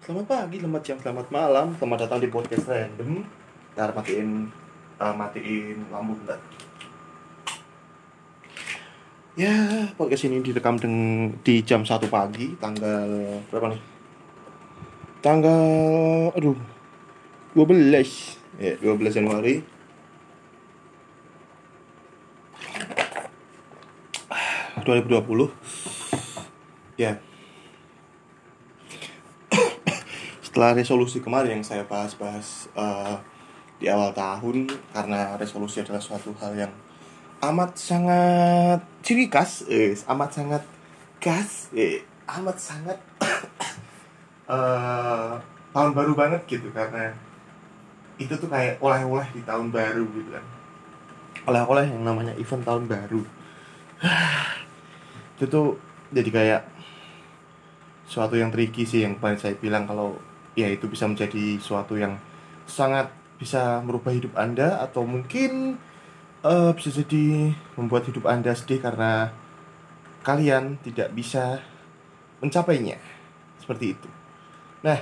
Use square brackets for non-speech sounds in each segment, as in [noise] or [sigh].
Selamat pagi, selamat siang, selamat malam. Selamat datang di podcast random. Ntar matiin uh, Matiin lampu bentar. Ya, podcast ini direkam deng- di jam 1 pagi Tanggal berapa nih? Tanggal Aduh 12 Ya, 12 Januari. Ah, 2020 Ya setelah resolusi kemarin yang saya bahas-bahas uh, di awal tahun karena resolusi adalah suatu hal yang amat sangat ciri khas, eh, amat sangat gas, [coughs] eh, amat sangat uh, tahun baru banget gitu karena itu tuh kayak oleh-oleh di tahun baru gitu kan. Oleh-oleh yang namanya event tahun baru. [sighs] Itu tuh jadi kayak suatu yang tricky sih yang paling saya bilang kalau ya itu bisa menjadi suatu yang sangat bisa merubah hidup anda atau mungkin eh, bisa jadi membuat hidup anda sedih karena kalian tidak bisa mencapainya seperti itu. Nah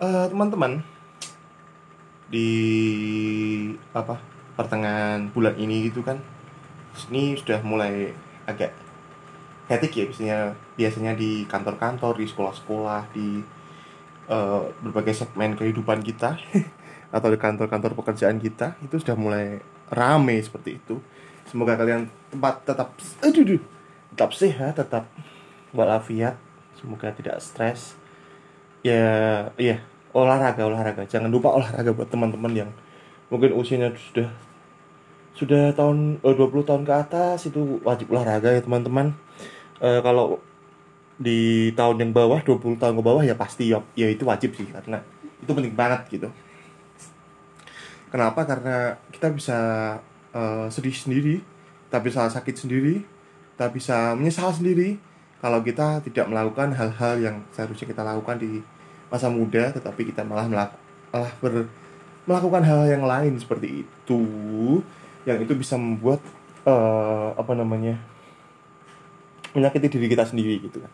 eh, teman-teman di apa pertengahan bulan ini gitu kan ini sudah mulai agak hectic ya biasanya biasanya di kantor-kantor di sekolah-sekolah di uh, berbagai segmen kehidupan kita [laughs] atau di kantor-kantor pekerjaan kita itu sudah mulai rame seperti itu. Semoga kalian tempat tetap aduh, aduh, tetap sehat tetap walafiat semoga tidak stres. Ya iya olahraga olahraga. Jangan lupa olahraga buat teman-teman yang mungkin usianya sudah sudah tahun eh, 20 tahun ke atas itu wajib olahraga ya teman-teman. Eh, kalau di tahun yang bawah 20 tahun ke bawah ya pasti ya, ya itu wajib sih karena itu penting banget gitu. Kenapa? Karena kita bisa eh, sedih sendiri kita bisa sakit sendiri kita bisa menyesal sendiri kalau kita tidak melakukan hal-hal yang seharusnya kita lakukan di masa muda tetapi kita malah melaku, malah ber, melakukan hal yang lain seperti itu yang itu bisa membuat eh, apa namanya menyakiti diri kita sendiri gitu kan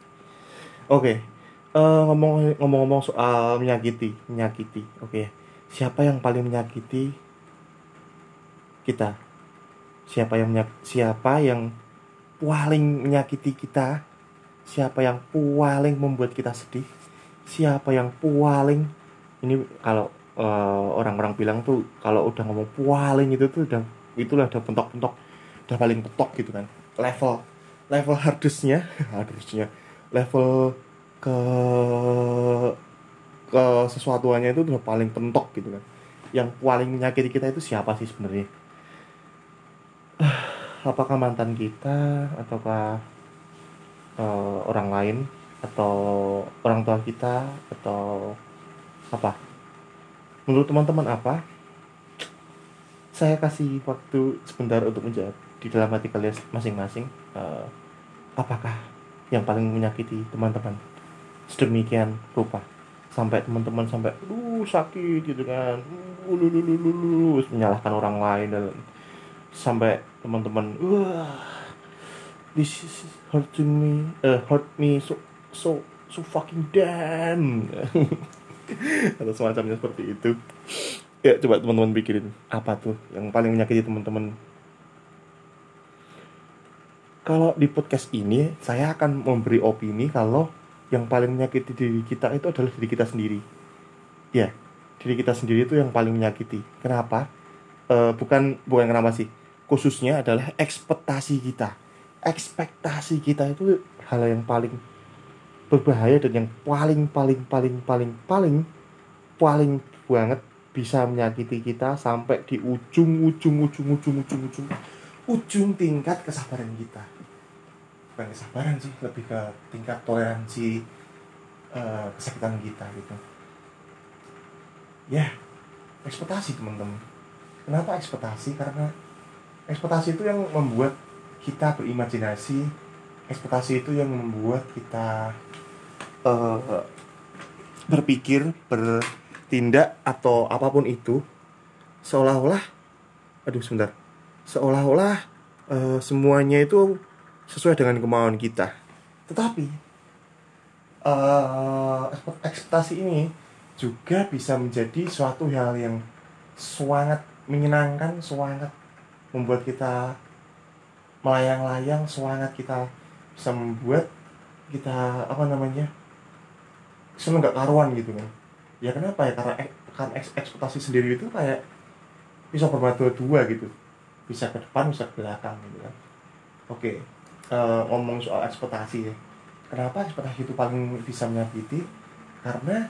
oke. Eh, ngomong ngomong-ngomong soal menyakiti menyakiti. Oke. Siapa yang paling menyakiti? Kita. Siapa yang menyak- siapa yang paling menyakiti kita? Siapa yang paling membuat kita sedih? Siapa yang paling ini kalau eh, orang-orang bilang tuh kalau udah ngomong paling itu tuh udah itulah udah pentok-pentok udah paling petok gitu kan. Level level hardestnya [laughs] hardestnya level ke ke sesuatuannya itu udah paling pentok gitu kan. Yang paling menyakiti kita itu siapa sih sebenarnya? [sighs] Apakah mantan kita ataukah eh, orang lain atau orang tua kita atau apa? Menurut teman-teman apa? Saya kasih waktu sebentar untuk menjawab di dalam hati kalian masing-masing eh, apakah yang paling menyakiti teman-teman. Sedemikian rupa. Sampai teman-teman sampai uh sakit gitu kan. Uh lu, lu, lu, lu, lu, menyalahkan orang lain dan sampai teman-teman wah this is hurting me eh hurt me so so so fucking damn. [laughs] Atau semacamnya seperti itu. Ya coba teman-teman pikirin apa tuh yang paling menyakiti teman-teman kalau di podcast ini saya akan memberi opini kalau yang paling menyakiti diri kita itu adalah diri kita sendiri. Ya diri kita sendiri itu yang paling menyakiti. Kenapa? Eh, bukan bukan kenapa sih. Khususnya adalah ekspektasi kita. Ekspektasi kita itu hal yang paling berbahaya dan yang paling paling paling paling paling paling banget bisa menyakiti kita sampai di ujung ujung ujung ujung ujung ujung ujung tingkat kesabaran kita. Bukan kesabaran sih lebih ke tingkat toleransi eh, kesakitan kita gitu. Ya ekspektasi teman-teman. Kenapa ekspektasi? Karena ekspektasi itu yang membuat kita berimajinasi. Ekspektasi itu yang membuat kita eh, berpikir bertindak atau apa pun itu seolah-olah aduh sebentar seolah-olah eh, semuanya itu sesuai dengan kemauan kita. Tetapi ekspek- ekspektasi ini juga bisa menjadi suatu hal yang sangat menyenangkan, sangat membuat kita melayang-layang, sangat kita bisa membuat kita apa namanya seneng gak karuan gitu kan. Ya kenapa ya? Karena kan ekspektasi sendiri itu kayak bisa berbatu dua gitu bisa ke depan bisa ke belakang gitu kan. Oke uh, ngomong soal ekspektasi ya. Kenapa ekspektasi itu paling bisa menyakiti? Karena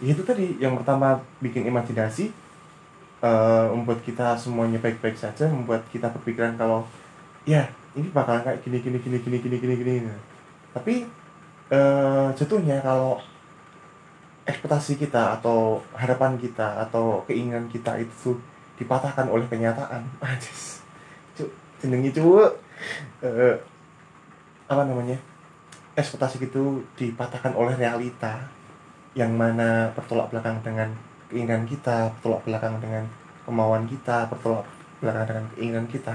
ya itu tadi yang pertama bikin imajinasi uh, membuat kita semuanya baik-baik saja membuat kita berpikiran kalau ya ini bakalan kayak gini gini gini gini gini gini gini. Tapi uh, jatuhnya kalau ekspektasi kita atau harapan kita atau keinginan kita itu dipatahkan oleh kenyataan. [laughs] Anjis. Cuk jenengi cuk. Uh, apa namanya? Ekspektasi itu dipatahkan oleh realita yang mana bertolak belakang dengan keinginan kita bertolak belakang dengan kemauan kita bertolak belakang dengan keinginan kita.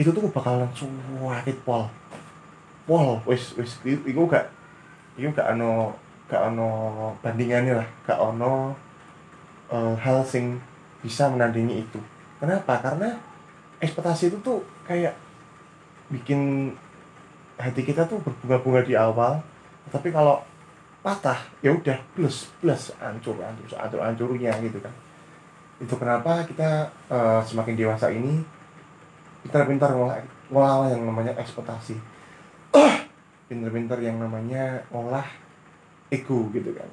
Itu tuh bakalan suwakit pol. Pol wis wis itu gak itu gak ano gak ono bandingannya lah. Gak ono uh, hal sing bisa menandingi itu. Kenapa? Karena ekspektasi itu tuh kayak bikin hati kita tuh berbunga-bunga di awal tapi kalau patah ya udah plus plus hancur hancur hancur hancurnya gitu kan. Itu kenapa kita uh, semakin dewasa ini pintar-pintar ngolah ngolah yang namanya ekspektasi. [clears throat] Pintar-pintar yang namanya ngolah ego gitu kan.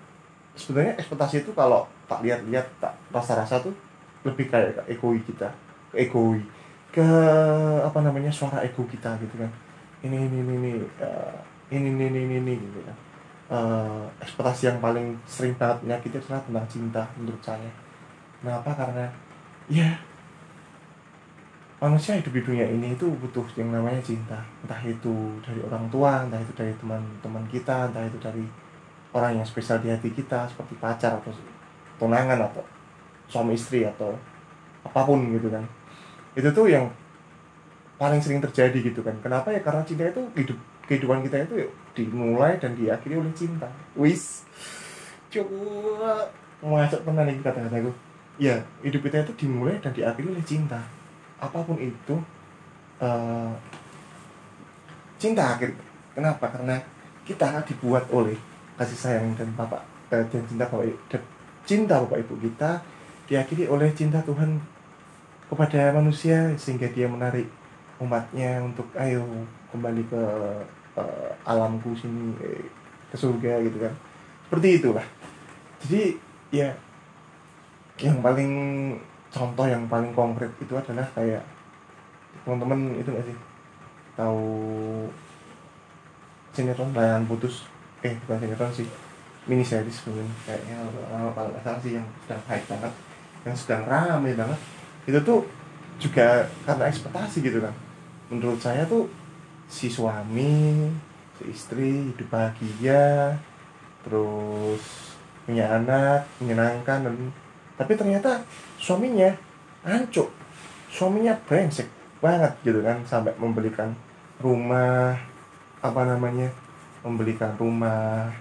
Sebenarnya ekspektasi itu kalau tak lihat-lihat tak rasa-rasa tuh lebih kayak ke egoi kita. Ke egoi ke apa namanya suara ego kita gitu kan. Ini ini ini ini uh, ini ini ini ini, ini gitu kan. Uh, ekspektasi yang paling sering banget menyakiti adalah tentang cinta menurut saya. Kenapa? Karena ya manusia hidup di dunia ini itu butuh yang namanya cinta. Entah itu dari orang tua entah itu dari teman-teman kita entah itu dari orang yang spesial di hati kita seperti pacar atau tunangan atau suami istri atau apa pun gitu kan. Itu tuh yang paling sering terjadi gitu kan. Kenapa ya? Karena cinta itu hidup kehidupan kita itu dimulai dan diakhiri oleh cinta. Wis. Coba masuk pernah nih kata-kataku. Ya hidup kita itu dimulai dan diakhiri oleh cinta. Apa pun itu uh, cinta akhir. Kenapa? Karena kita dibuat oleh kasih sayang dan bapak eh, dan cinta bapak dan cinta bapak ibu kita diakhiri oleh cinta Tuhan kepada manusia sehingga dia menarik umatnya untuk ayo kembali ke uh, alamku sini eh, ke surga gitu kan. Seperti itulah. Jadi ya yang paling contoh yang paling konkret itu adalah kayak teman-teman itu gak sih? Tahu sinetron layangan putus? Eh bukan sinetron sih. Mini series mungkin. Kayaknya kalau nggak sih yang sedang hype banget yang sedang ramai banget. Itu tuh juga karena ekspektasi gitu kan. Menurut saya tuh si suami si istri hidup bahagia terus punya anak menyenangkan dan tapi ternyata suaminya hancur. Suaminya brengsek banget gitu kan sampai membelikan rumah apa namanya membelikan rumah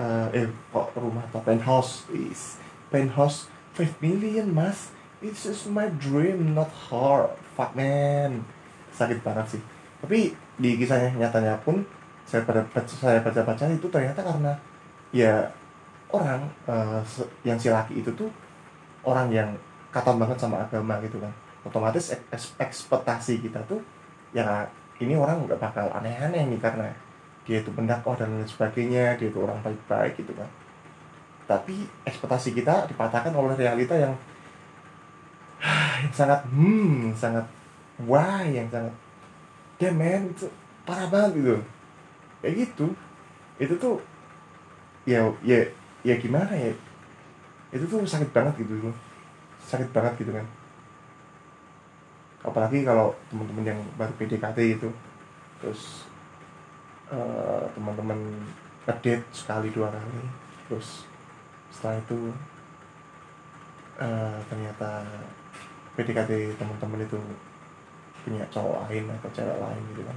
uh, eh kok rumah atau penthouse? Is penthouse 5 million mas. It's just my dream not hard. Fuck man. Sakit banget sih. Tapi di kisahnya nyatanya pun saya pada saya baca baca itu ternyata karena ya orang uh, yang si laki itu tuh orang yang kata banget sama agama gitu kan. Otomatis ekspektasi kita tuh ya ini orang nggak bakal aneh-aneh nih karena dia itu pendakwah dan lain sebagainya dia itu orang baik-baik gitu kan tapi ekspektasi kita dipatahkan oleh realita yang [sighs] yang sangat hmm yang sangat wah yang sangat damn man itu parah banget gitu. Kayak gitu. Itu tuh ya ya ya gimana ya? Itu tuh sakit banget gitu sakit banget gitu kan. Apalagi kalau teman-teman yang baru PDKT itu terus uh, teman-teman ngedate sekali dua kali. Terus setelah itu uh, ternyata PDKT teman-teman itu punya cowok lain atau cewek lain gitu kan.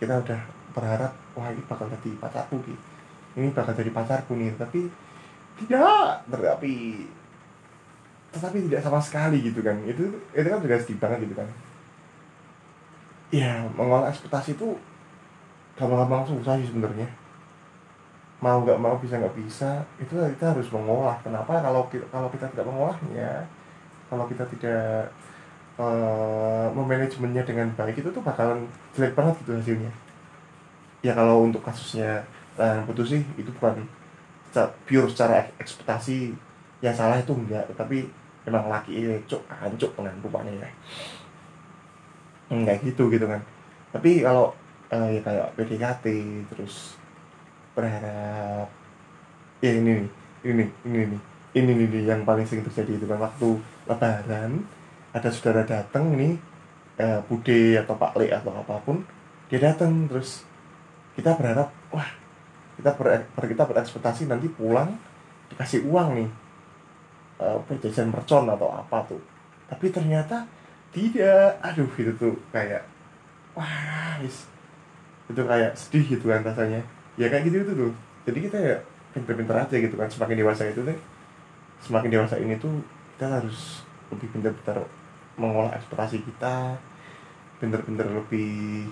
Kita udah berharap wah ini bakal jadi pacarku gitu ini bakal jadi pacarku nih tapi tidak. Tetapi tetapi tidak sama sekali gitu kan. Itu itu kan juga sedih banget gitu kan. Ya mengolah ekspektasi itu gampang-gampang susah sih sebenarnya mau nggak mau bisa nggak bisa itu kita harus mengolah. Kenapa? Kalau kita, kalau kita tidak mengolahnya kalau kita tidak uh, memanajemennya dengan baik itu tuh bakalan jelek banget gitu hasilnya. Ya kalau untuk kasusnya uh, putus sih itu bukan pure secara ekspektasi. Yang salah itu enggak tapi emang laki ini cuk hancur dengan rupanya ya. Enggak gitu gitu kan. Tapi kalau uh, ya kayak PDKT terus berharap. Ya ini nih ini ini nih ini nih, ini yang paling sering terjadi itu kan waktu lebaran ada saudara datang nih uh, bude atau pak le atau apa pun dia datang terus kita berharap wah kita ber, kita berekspektasi nanti pulang dikasih uang nih uh, perjajan mercon atau apa tuh. Tapi ternyata tidak. Aduh itu tuh kayak wah itu kayak sedih gitu kan rasanya ya kayak gitu itu tuh. Jadi kita ya pinter-pinter aja gitu kan. Semakin dewasa itu tuh semakin dewasa ini tuh kita harus lebih pinter-pinter mengolah ekspektasi kita pinter-pinter lebih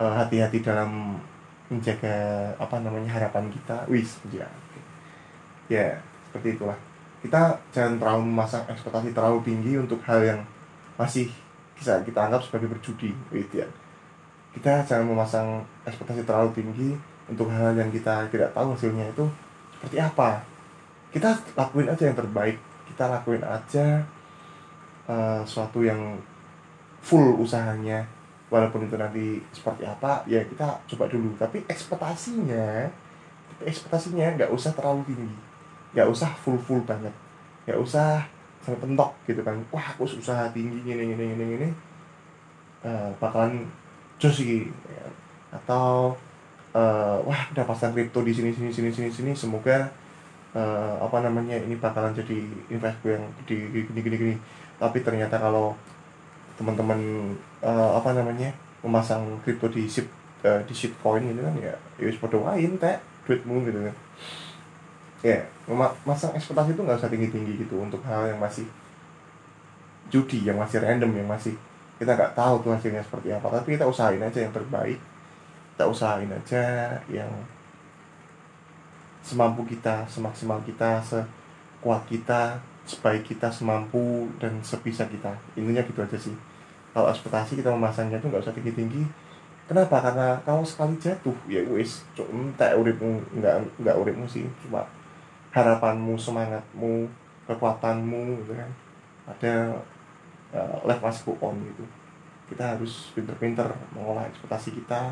eh, hati-hati dalam menjaga apa namanya harapan kita. Wis ya. Ya seperti itulah. Kita jangan terlalu memasang ekspektasi terlalu tinggi untuk hal yang masih bisa kita anggap sebagai berjudi gitu ya. Kita jangan memasang ekspektasi terlalu tinggi untuk hal yang kita tidak tahu hasilnya itu seperti apa. Kita lakuin aja yang terbaik. Kita lakuin aja uh, suatu yang full usahanya. Walaupun itu nanti seperti apa ya kita coba dulu. Tapi ekspektasinya tapi ekspektasinya nggak usah terlalu tinggi. Nggak usah full full banget. Nggak usah sampai pentok gitu kan. Wah aku usaha tinggi gini gini gini gini. Uh, bakalan jos sih ya. atau uh, wah udah pasang kripto di sini sini sini sini sini semoga uh, apa namanya ini bakalan jadi investku yang di gini gini gini. Tapi ternyata kalau teman-teman uh, apa namanya memasang kripto di ship uh, di coin gitu kan ya ya podo wain teh duitmu gitu kan. Ya memasang ekspektasi itu nggak usah tinggi tinggi gitu untuk hal yang masih judi yang masih random yang masih kita nggak tahu tuh hasilnya seperti apa. Tapi kita usahain aja yang terbaik kita usahain aja yang semampu kita semaksimal kita sekuat kita sebaik kita semampu dan sebisa kita. Intinya gitu aja sih. Kalau ekspektasi kita memasangnya tuh nggak usah tinggi tinggi kenapa? Karena kalau sekali jatuh ya wis tak uripmu. Nggak nggak uripmu sih. Cuma harapanmu semangatmu kekuatanmu gitu kan. Ada uh, must go on gitu. Kita harus pinter-pinter mengolah ekspektasi kita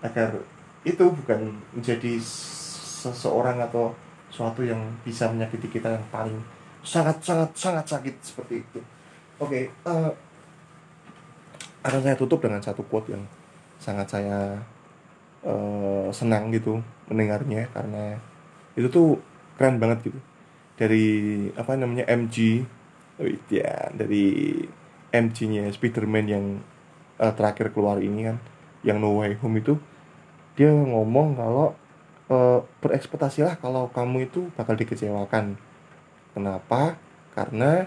agar itu bukan menjadi seseorang atau suatu yang bisa menyakiti kita yang paling sangat sangat sangat sakit seperti itu. Oke okay, uh, eh, akan saya tutup dengan satu quote yang sangat saya uh, senang gitu mendengarnya karena itu tuh keren banget gitu. Dari apa namanya MG oh ya dari MG-nya Spiderman yang uh, terakhir keluar ini kan yang No Way Home itu dia ngomong kalau uh, berekspektasilah kalau kamu itu bakal dikecewakan Kenapa? Karena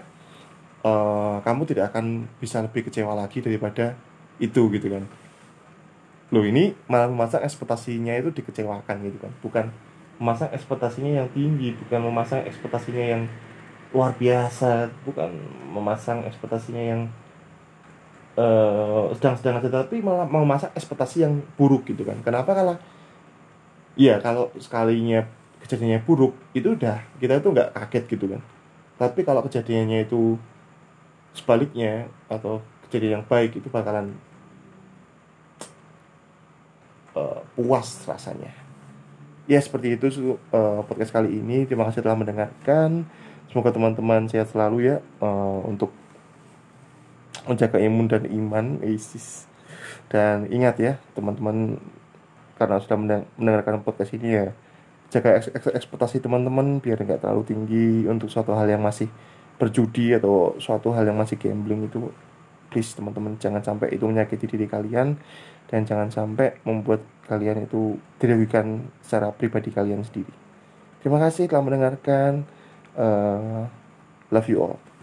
uh, kamu tidak akan bisa lebih kecewa lagi daripada itu gitu kan. Lo ini malah memasang ekspektasinya itu dikecewakan gitu kan. Bukan memasang ekspektasinya yang tinggi, bukan memasang ekspektasinya yang luar biasa, bukan memasang ekspektasinya yang uh, sedang-sedang aja tapi malah memasang ekspektasi yang buruk gitu kan. Kenapa? Kalau Iya, kalau sekalinya kejadiannya buruk itu udah kita tuh nggak kaget gitu kan. Tapi kalau kejadiannya itu sebaliknya atau kejadian yang baik itu bakalan uh, puas rasanya. Ya seperti itu uh, podcast kali ini. Terima kasih telah mendengarkan. Semoga teman-teman sehat selalu ya uh, untuk menjaga imun dan iman ISIS. Dan ingat ya teman-teman karena sudah mendengarkan podcast ini ya jaga ekspektasi teman-teman biar nggak terlalu tinggi untuk suatu hal yang masih berjudi atau suatu hal yang masih gambling itu. Please teman-teman jangan sampai itu menyakiti diri kalian dan jangan sampai membuat kalian itu dirugikan secara pribadi kalian sendiri. Terima kasih telah mendengarkan uh, love you all